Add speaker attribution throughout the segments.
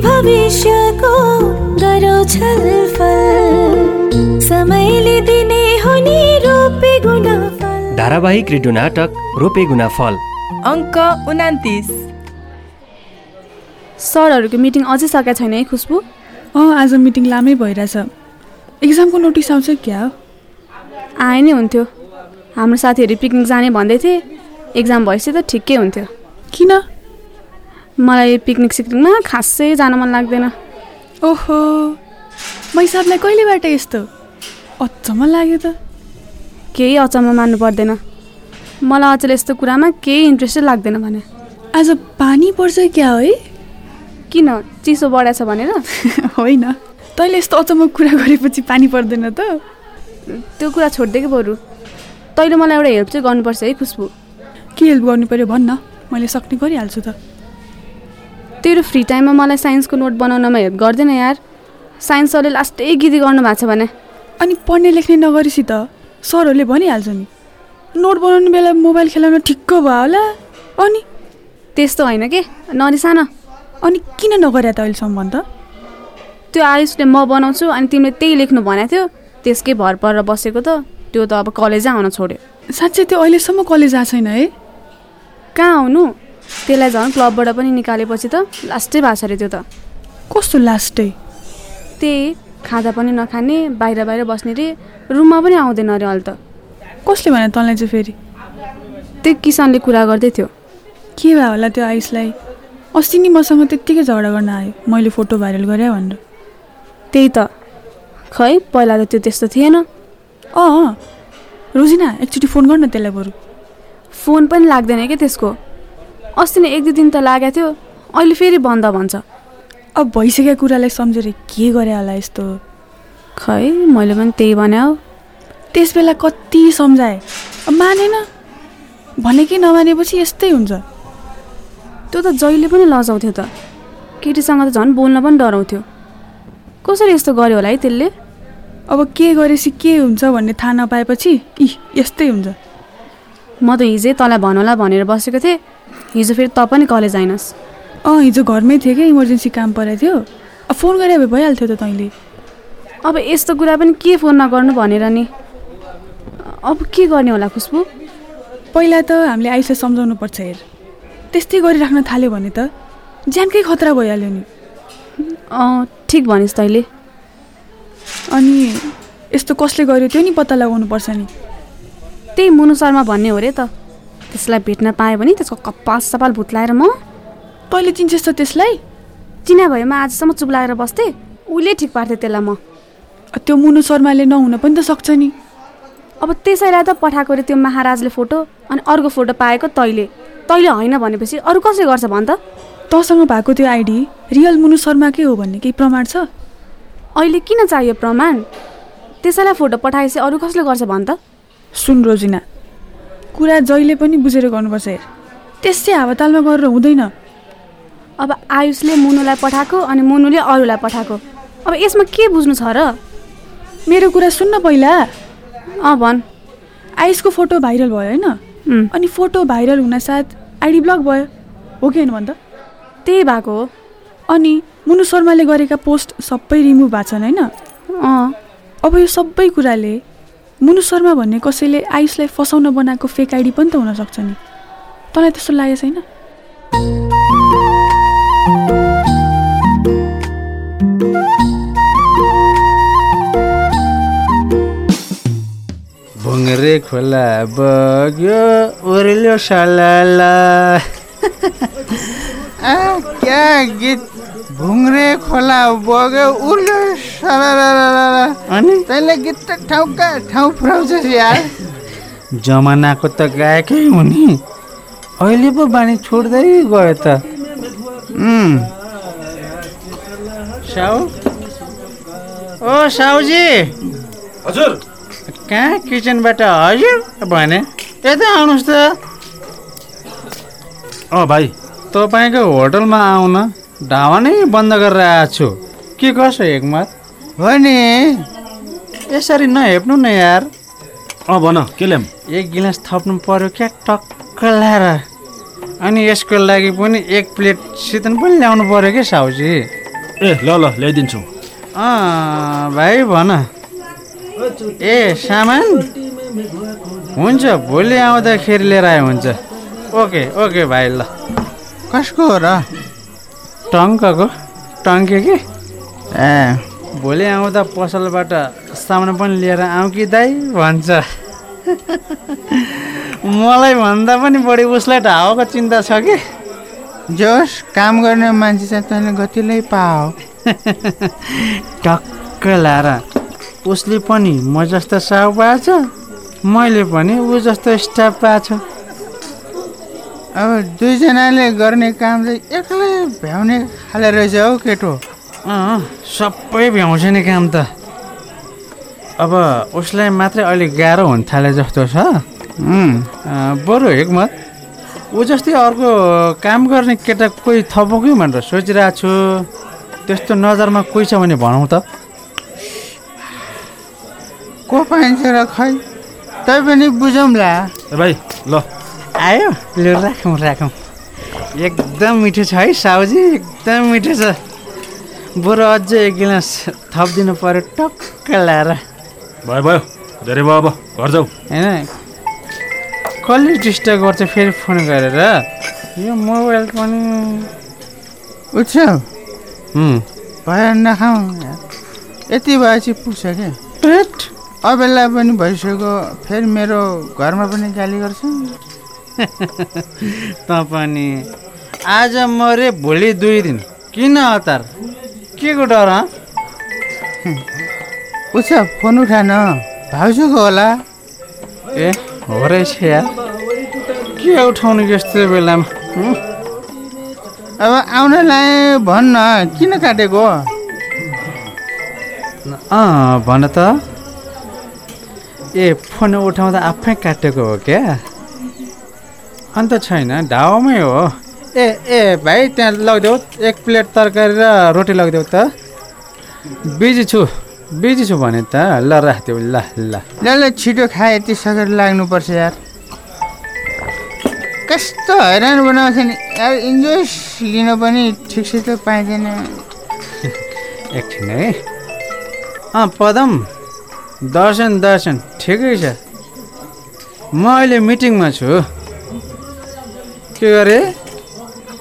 Speaker 1: भविष्यको गरौ छलफल समयले दिने हो नि रोपे गुणफल।
Speaker 2: धारावाहिक रेडियो नाटक रोपे गुना फल
Speaker 3: अङ्क उनातिस
Speaker 4: सरहरूको मिटिङ अझै सकेको छैन है खुसबु?
Speaker 5: अँ आज मिटिङ लामै भइरहेछ। इक्जामको नोटिस आउँछ क्या? हो
Speaker 4: आए नै हुन्थ्यो। हाम्रो साथीहरू पिकनिक जाने भन्दै थिए। एक्जाम भएपछि त ठिकै हुन्थ्यो।
Speaker 5: किन?
Speaker 4: मलाई पिकनिक सिकनिकमा खासै जान मन लाग्दैन।
Speaker 5: ओहो म हिसाबलाई कहिलेबाट यस्तो? अचम्म लाग्यो त।
Speaker 4: केही अचम्म मान्नु पर्दैन। मलाई अचेल यस्तो कुरामा केही इन्ट्रेस्टै लाग्दैन भने।
Speaker 5: आज पानी पर्छ क्या है?
Speaker 4: किन? चिसो बढाएछ भनेर।
Speaker 5: होइन। तैँले यस्तो अचम्म कुरा गरेपछि पानी पर्दैन त।
Speaker 4: त्यो कुरा छोडिदिएको बरु? तैँले मलाई एउटा हेल्प चाहिँ गर्नुपर्छ है खुसबु।
Speaker 5: के हेल्प गर्नु पऱ्यो भन्न? मैले सक्ने गरिहाल्छु त।
Speaker 4: तेरो फ्री टाइममा मलाई साइन्सको नोट बनाउनमा हेल्प गर्दैन यार। साइन्स सरले लास्टै गिदी गर्नु भएको छ भने।
Speaker 5: अनि पढ्ने लेख्ने नगरेपछि त सरहरूले भनिहाल्छ नि। नोट बनाउने बेला मोबाइल खेलाउन ठिक्क भयो होला। अनि?
Speaker 4: त्यस्तो होइन के? नरिसान।
Speaker 5: अनि किन नगरे त अहिलेसम्म भन् त?
Speaker 4: त्यो आयुषले म बनाउँछु अनि तिमीले त्यही लेख्नु भनेको थियो। त्यसकै भर परेर बसेको त। त्यो त अब कलेजै आउन छोड्यो।
Speaker 5: साँच्चै त्यो अहिलेसम्म कलेज आएको छैन है?
Speaker 4: कहाँ आउनु? त्यसलाई झन् क्लबबाट पनि निकालेपछि त लास्टै भएको छ अरे त्यो त।
Speaker 5: कस्तो लास्टै?
Speaker 4: त्यही खाँदा पनि नखाने बाहिर बाहिर बस्ने रे रुममा पनि आउँदैन अरे अहिले त।
Speaker 5: कसले भने तँलाई चाहिँ फेरि?
Speaker 4: त्यो किसानले कुरा गर्दै थियो।
Speaker 5: के भयो होला त्यो आयुषलाई? अस्ति नि मसँग त्यत्तिकै झगडा गर्न आयो। मैले फोटो भाइरल गरेँ भनेर।
Speaker 4: त्यही त। खै पहिला त त्यो त्यस्तो थिएन।
Speaker 5: अँ रोजिना एकचोटि फोन गर्न त्यसलाई बरु।
Speaker 4: फोन पनि लाग्दैन क्या त्यसको? अस्ति नै एक दुई दिन त लागेको थियो। अहिले फेरि बन्द भन्छ।
Speaker 5: अब भइसकेको कुरालाई सम्झेर के गरे होला यस्तो?
Speaker 4: खै मैले पनि त्यही भने हौ।
Speaker 5: त्यस बेला कति सम्झाएँ। अब मानेन। भने कि नमानेपछि यस्तै हुन्छ।
Speaker 4: त्यो त जहिले पनि लजाउँथ्यो त। केटीसँग त झन् बोल्न पनि डराउँथ्यो। कसरी यस्तो गर्यो होला है त्यसले?
Speaker 5: अब के गरेपछि के हुन्छ भन्ने थाहा नपाएपछि इ यस्तै हुन्छ।
Speaker 4: म त हिजै तँलाई भनौँला भनेर बसेको थिएँ। हिजो फेरि त पनि कलेज आइनस्।
Speaker 5: अँ हिजो घरमै थिएँ क्या इमर्जेन्सी काम परेको थियो। अब फोन गरे भए भइहाल्थ्यो त तैँले।
Speaker 4: अब यस्तो कुरा पनि के फोन नगर्नु भनेर नि? अब के गर्ने होला खुसबु?
Speaker 5: पहिला त हामीले आइसलाई सम्झाउनु पर्छ हेर। त्यस्तै गरिराख्न थाल्यो भने त ज्यानकै खतरा भइहाल्यो नि।
Speaker 4: अँ ठिक भनिस् तैँले।
Speaker 5: अनि यस्तो कसले गर्यो त्यो नि पत्ता लगाउनु पर्छ नि।
Speaker 4: त्यही मुनु शर्मा भन्ने हो रे त। त्यसलाई भेट्न पाएँ भने त्यसको कपाल सपाल भुत्लाएर म
Speaker 5: तैँले चिन्छस् त त्यसलाई?
Speaker 4: चिना भयो म आजसम्म चुप लागेर बस्थेँ। उसले ठिक पार्थेँ त्यसलाई म।
Speaker 5: त्यो मुनु शर्माले नहुन पनि त सक्छ नि।
Speaker 4: अब त्यसैलाई त पठाएको रे त्यो महाराजले फोटो अनि अर्को फोटो पाएको तैँले। तैँले होइन भनेपछि अरू कसले गर्छ भन् त?
Speaker 5: तँसँग भएको त्यो आइडी रियल मुनु शर्माकै हो भन्ने केही प्रमाण छ?
Speaker 4: अहिले किन चाहियो प्रमाण? त्यसैलाई फोटो पठाएपछि अरू कसले गर्छ भन् त?
Speaker 5: सुन रोजिना कुरा जहिले पनि बुझेर गर्नुपर्छ। हेर त्यसै हावातालमा गरेर हुँदैन।
Speaker 4: अब आयुषले मुनुलाई पठाएको अनि मुनुले अरूलाई पठाएको। अब यसमा के बुझ्नु छ र?
Speaker 5: मेरो कुरा सुन्न पहिला।
Speaker 4: अँ भन्।
Speaker 5: आयुषको फोटो भाइरल भयो होइन? अनि फोटो भाइरल हुनासाथ आइडी ब्लक भयो। हो कि होइन भन् त?
Speaker 4: त्यही भएको हो।
Speaker 5: अनि मुनु शर्माले गरेका पोस्ट सबै रिमुभ भएको छन् होइन?
Speaker 4: अँ।
Speaker 5: अब यो सबै कुराले मुनु शर्मा भन्ने कसैले आयुषलाई फसाउन बनाएको फेक आइडी पनि त हुनसक्छ नि। तँलाई त्यस्तो लागेको छैन?
Speaker 6: भुङ्रे खोला बग्यो ओर्ल्यो सलाला। आ, क्या गीत? भुङ्रे खोला बग्यो उर्ल्यो तैँले गीत त ठाउँका ठाउँ पुऱ्याउँछस् यार। जमानाको त गाएकै हुने। अहिले पो बानी छोड्दै गयो त। साउ? ओ साउजी!
Speaker 7: हजुर।
Speaker 6: कहाँ? किचनबाट हजुर? भने यता आउनुहोस् त।
Speaker 7: अँ भाइ।
Speaker 6: तपाईँको होटलमा आउन ढावा नै बन्द गरेर आएको छु। के कसो एकमत? हो नि। यसरी नहेप्नु न यार।
Speaker 7: अँ भन के ल्याम
Speaker 6: एक गिलास थप्नु पर्यो क्या टक्क लाएर। अनि यसको लागि पनि एक प्लेट सितन पनि ल्याउनु पर्यो क्या साउजी?
Speaker 7: ए ल ल ल्याइदिन्छु।
Speaker 6: अँ भाइ भन। ए सामान? हुन्छ भोलि आउँदाखेरि लिएर आयो हुन्छ। ओके ओके भाइ ल। कसको हो र? टङ्कको। टङ्के कि? ए। भोलि आउँदा पसलबाट सामान पनि लिएर आउँ कि दाइ भन्छ। मलाई भन्दा पनि बढी उसलाई ढावाको चिन्ता छ कि। जोस् काम गर्ने मान्छे चाहिँ तैँले गतिलै पाओ। टक्क लाएर उसले पनि म जस्तो साउ पाएछ मैले पनि ऊ जस्तो स्टाफ पाएछ अब दुईजनाले गर्ने काम चाहिँ एक्लै भ्याउने खाले रहेछ हौ केटो। अँ सबै भ्याउँछ नि काम त। अब उसलाई मात्रै अलिक गाह्रो हुन थाले जस्तो छ। अँ, बरु हिक्मत ऊ जस्तै अर्को काम गर्ने केटा कोही थपौँ कि भनेर सोचिरहेको छु। त्यस्तो नजरमा कोही छ भने भनौँ त। को पाइन्छ र खै? तै पनि बुझौँला
Speaker 7: ए भाइ ल।
Speaker 6: आयो। लु राखौँ राखौँ। एकदम मिठो छ है साउजी एकदम मिठो छ। बरु अझै एक गिलास थपिदिनु पऱ्यो टक्क लाएर।
Speaker 7: भयो भयो। धेरै भयो अब। घर जाऊ।
Speaker 6: होइन? कसले डिस्टर्ब गर्छ फेरि फोन गरेर? यो मोबाइल पनि उठ्छ। भयो नखाउँ यति भएपछि पुग्छ क्या पेट अबेला पनि भइसक्यो। फेरि मेरो घरमा पनि गाली गर्छ। त पनि आज मरे भोलि दुई दिन। किन हतार के को डर उछ फोन उठान भाउजूको होला। ए हो रहेछ यार के उठाउनु यस्तो बेलामा? अब आउनलाई भन्न किन काटेको? अँ भन त। ए फोन उठाउँदा आफै काटेको हो क्या? अन्त छैन ढाउमै हो। ए ए भाइ त्यहाँ लगिदेऊ। एक प्लेट तरकारी र रोटी लगिदेऊ त। बिजी छु। बिजी छु भने त ल राखिदेऊ। ल ल। ल ल छिटो खाए यति सकेर लाग्नुपर्छ यार। कस्तो हैरान बनाउँछ नि। यार इन्जोय लिन पनि ठिकसित पाइँदैन। एकछिन है। अँ पदम। दर्शन दर्शन। ठिकै छ। म अहिले मिटिङमा छु। के गरे?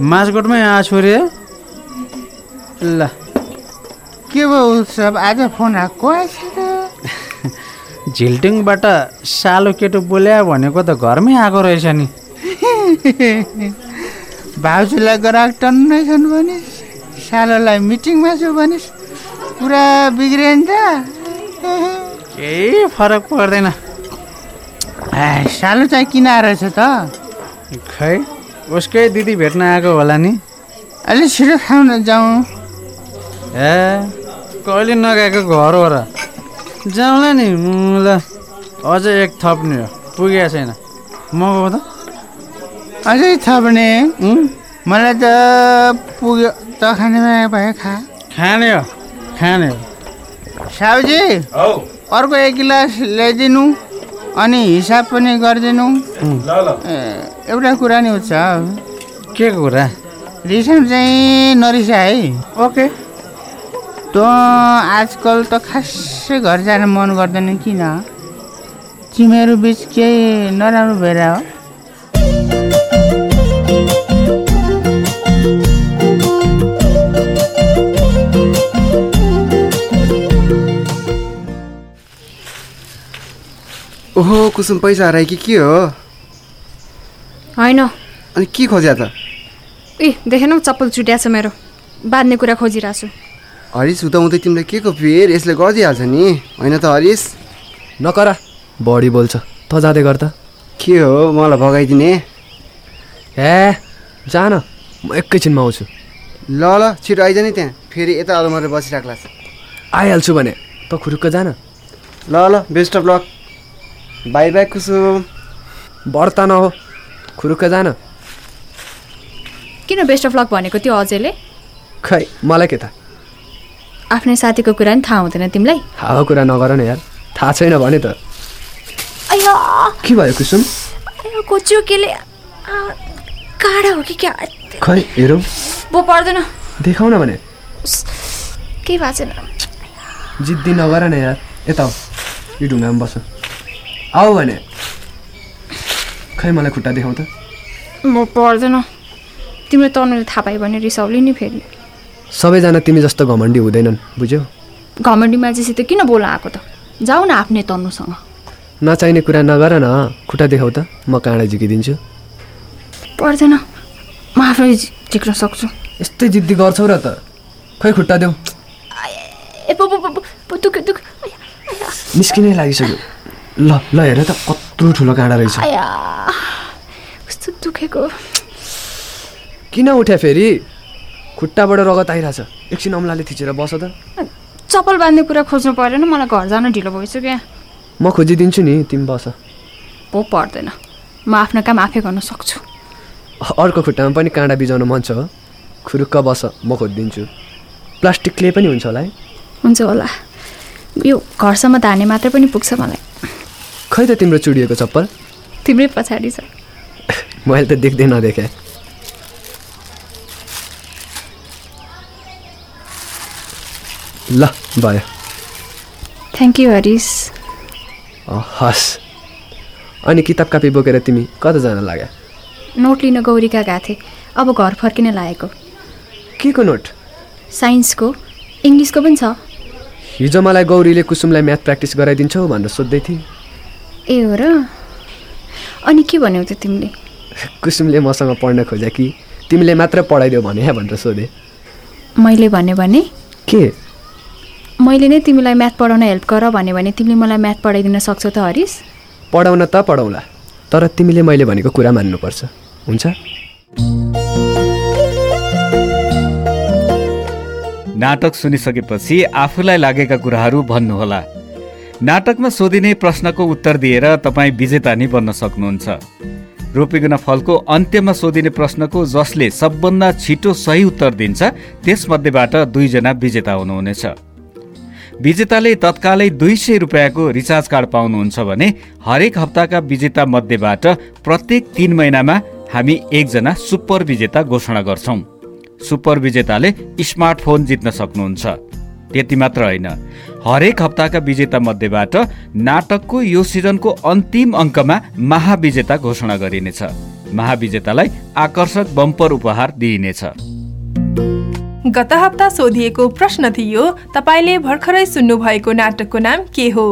Speaker 6: मासकोटमै आएको छु रे ल। के भयो उत्सव आज फोन आएको? झिल्टिङबाट सालो केटो बोल्या भनेको त घरमै आएको रहेछ नि। भाउजूलाई ग्राहक टन्नै छन् भने सालोलाई मिटिङमा छु भने पुरा बिग्रियो नि त। केही फरक पर्दैन। सालो चाहिँ किन आएछ त? खै? उसकै दिदी भेट्न आएको होला नि? अलिक छिटो खाउन जाउँ। ए कहिले नगएको घर हो र? जाउँला नि ल अझै एक थप्ने हो पुगेको छैन। मगाऊ त। अझै थप्ने मलाई त पुग्यो त खाने भए खा। खाने हो खाने हो। साउजी
Speaker 7: औ।
Speaker 6: अर्को एक गिलास ल्याइदिनु। अनि हिसाब पनि गरिदिनु। एउटा कुरा नि हुन्छ के कुरा? रिसाउनु चाहिँ नरिसा है। ओके। त आजकल त खासै घर जान मन गर्दैन किन? तिमीहरू बिच केही नराम्रो भएर हो।
Speaker 8: ओहो कुसुम पैसा हरायो कि के हो?
Speaker 9: होइन।
Speaker 8: अनि के खोज्या त?
Speaker 9: ए देखेनौ चप्पल चुट्या छ मेरो। बाँध्ने कुरा खोजिरहेको छु
Speaker 8: हरिस उताउँदै तिमीलाई के को फेर यसले गरिदिइहाल्छ नि? होइन त हरिस?
Speaker 10: नकर बढी बोल्छ। त जाँदै गर त
Speaker 8: के हो? मलाई भगाइदिने?
Speaker 10: ए जान। म एकैछिनमा आउँछु।
Speaker 8: ल ल छिटो आइज नि त्यहाँ। फेरि यता अलमारी बसिराख्लास्
Speaker 10: आइहाल्छु भने। त खुरुक्क जान।
Speaker 8: ल ल best of luck bye bye Kusum
Speaker 10: बढ्ता नहो खुरुक्क जान।
Speaker 9: किन बेस्ट अफ लक भनेको त्यो अजयले?
Speaker 10: खै मलाई के थाहा?
Speaker 9: आफ्नै साथीको कुरा नि थाहा हुँदैन तिमीलाई?
Speaker 10: हावा कुरा नगर न यार थाहा छैन भने त। के भयो कुसुम?
Speaker 9: कोच्यो केले काँडा हो कि क्या?
Speaker 10: खै हेरौँ।
Speaker 9: बो पर्दैन।
Speaker 10: देखाउ न भने
Speaker 9: केही भएको छैन।
Speaker 10: जिद्दी नगर न यार यता आऊ। यो ढुङ्गामा बस। आऊ भने। खै मलाई खुट्टा देखाउ त
Speaker 9: म पर्दैन। तिम्रो तर्नुले थाहा पायो भने रिसाउले नि फेरि।
Speaker 10: सबैजना तिमी जस्तो घमण्डी हुँदैनन् बुझ्यौ?
Speaker 9: घमण्डी मान्छेसित किन बोल्न आएको त? जाऊ न आफ्नै तर्नुसँग
Speaker 10: नचाहिने कुरा नगर न खुट्टा देखाउ त। म काँडा झिकिदिन्छु।
Speaker 9: पर्दैन। म आफै झिक्न सक्छु।
Speaker 10: यस्तै जिद्दी गर्छौ र त। खै खुट्टा देऊ? निस्किनै लागिसक्यो। ल ल हेर त कत्रो ठुलो काँडा रहेछ।
Speaker 9: आया कस्तो दुखेको।
Speaker 10: किन उठ्या फेरि? खुट्टाबाट रगत आइरहेछ। एकछिन अम्लाले थिचेर बस त।
Speaker 9: चप्पल बाँध्ने कुरा खोज्नु परेन मलाई घर जान ढिलो भइसक्यो।
Speaker 10: म खोजिदिन्छु नि तिमी बस।
Speaker 9: पो पर्दैन। म आफ्नो काम आफै गर्न सक्छु।
Speaker 10: अर्को खुट्टामा पनि काँडा बिजाउनु मन छ। हो खुरुक्क बस म खोजिदिन्छु। प्लास्टिक क्ले पनि हुन्छ होला है?
Speaker 9: हुन्छ होला। यो घरसम्म धाने मात्रै पनि पुग्छ मलाई।
Speaker 10: खै त तिम्रो चुडिएको चप्पल?
Speaker 9: तिम्रै पछाडि छ।
Speaker 10: मैले त देख्दै नदेखेँ। ल भयो।
Speaker 9: थ्याङ्क यू हरिस
Speaker 10: हस्। अनि किताब कापी बोकेर तिमी कता जान लाग्यो
Speaker 9: नोट लिन गौरीका गएको थिएँ अब घर फर्किन लागेको
Speaker 10: के को नोट?
Speaker 9: साइन्सको। इङ्ग्लिसको पनि छ।
Speaker 10: हिजो मलाई गौरीले कुसुमलाई म्याथ प्र्याक्टिस गराइदिन्छौ भनेर सोध्दै थिएँ।
Speaker 9: ए हो र? अनि के भन्यौ त तिमीले?
Speaker 10: कुसुमले मसँग पढ्न खोज्या कि तिमीले मात्र पढाइदेऊ भने भनेर सोधेँ?
Speaker 9: मैले भने भने?
Speaker 10: के?
Speaker 9: मैले नै तिमीलाई म्याथ पढाउन हेल्प गर भन्यो भने तिमीले मलाई म्याथ पढाइदिन सक्छौ त हरिस।
Speaker 10: पढाउन त पढाउला तर तिमीले मैले भनेको कुरा मान्नुपर्छ हुन्छ?
Speaker 11: नाटक सुनिसकेपछि आफूलाई लागेका कुराहरू भन्नुहोला। नाटकमा सोधिने प्रश्नको उत्तर दिएर तपाईँ विजेता नै बन्न सक्नुहुन्छ। रोपेगुना फलको अन्त्यमा सोधिने प्रश्नको जसले सबभन्दा छिटो सही उत्तर दिन्छ त्यसमध्येबाट दुईजना विजेता हुनुहुनेछ। विजेताले तत्कालै दुई सय रुपियाँको रिचार्ज कार्ड पाउनुहुन्छ भने हरेक हप्ताका विजेता मध्येबाट प्रत्येक तिन महिनामा हामी एकजना सुपर विजेता घोषणा गर्छौँ। सुपर विजेताले स्मार्टफोन जित्न सक्नुहुन्छ। त्यति मात्र होइन। हरेक हप्ताका विजेता मध्येबाट नाटकको यो सिजनको अन्तिम अङ्कमा महाविजेता घोषणा गरिनेछ। महाविजेतालाई आकर्षक बम्पर उपहार दिइनेछ।
Speaker 3: गत हप्ता सोधिएको प्रश्न थियो तपाईँले भर्खरै सुन्नुभएको नाटकको नाम के हो?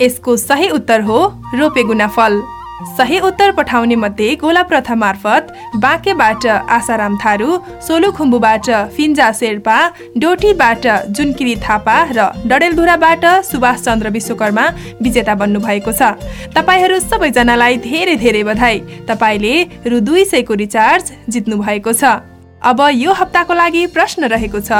Speaker 3: यसको सही उत्तर हो रोपेगुना फल। सही उत्तर पठाउने मध्ये गोला प्रथा मार्फत बाँकेबाट आसाराम थारू सोलुखुम्बुबाट फिन्जा शेर्पा डोटीबाट जुनकिरी थापा र डडेलधुराबाट सुभाष चन्द्र विश्वकर्मा विजेता बन्नुभएको छ। तपाईँहरू सबैजनालाई धेरै धेरै बधाई। तपाईँले रु दुई सयको रिचार्ज जित्नु भएको छ। अब यो हप्ताको लागि प्रश्न रहेको छ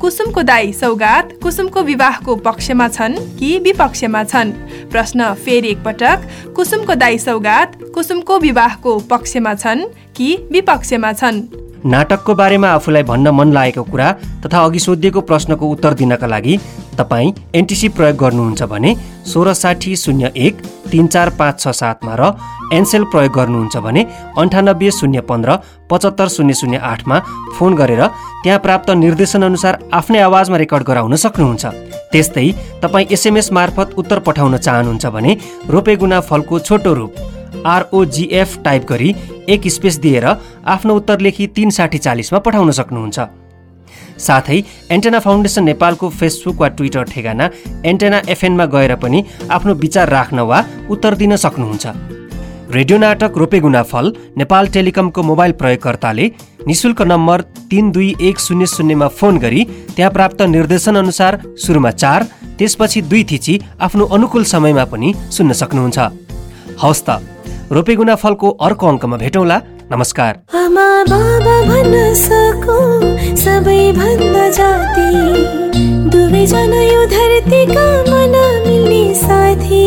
Speaker 3: कुसुमको दाई सौगात कुसुमको विवाहको पक्षमा छन् कि विपक्षमा छन्? प्रश्न फेरि एकपटक। कुसुमको दाई सौगात कुसुमको विवाहको पक्षमा छन् कि विपक्षमा छन्?
Speaker 2: नाटकको बारेमा आफूलाई भन्न मन लागेको कुरा तथा अघि सोधिएको प्रश्नको उत्तर दिनका लागि तपाईँ एनटिसी प्रयोग गर्नुहुन्छ भने सोह्र साठी शून्य एक तिन चार पाँच छ सातमा र एनसेल प्रयोग गर्नुहुन्छ भने अन्ठानब्बे शून्य पन्ध्र पचहत्तर शून्य शून्य आठमा फोन गरेर त्यहाँ प्राप्त निर्देशनअनुसार आफ्नै आवाजमा रेकर्ड गराउन सक्नुहुन्छ। त्यस्तै तपाईँ एसएमएस मार्फत उत्तर पठाउन चाहनुहुन्छ भने रोपेगुना फलको छोटो रूप आरओजिएफ टाइप गरी एक स्पेस दिएर आफ्नो उत्तर लेखी तिन साठी चालिसमा पठाउन सक्नुहुन्छ। साथै एन्टेना फाउन्डेसन नेपालको फेसबुक वा ट्विटर ठेगाना एन्टेना एफएनमा गएर पनि आफ्नो विचार राख्न वा उत्तर दिन सक्नुहुन्छ। रेडियो नाटक रोपेगुना फल नेपाल टेलिकमको मोबाइल प्रयोगकर्ताले निशुल्क नम्बर तिन दुई एक शून्य शून्यमा फोन गरी त्यहाँ प्राप्त निर्देशनअनुसार सुरुमा चार त्यसपछि दुई थिची आफ्नो अनुकूल समयमा पनि सुन्न सक्नुहुन्छ। हवस् त। रोपेगुना फलको अर्को अङ्कमा भेटौँला। नमस्कार।
Speaker 1: आमा बाबा भन्न सकु सबैभन्दा जाति। दुवैजना यो धरतीका मन मिल्ने साथी।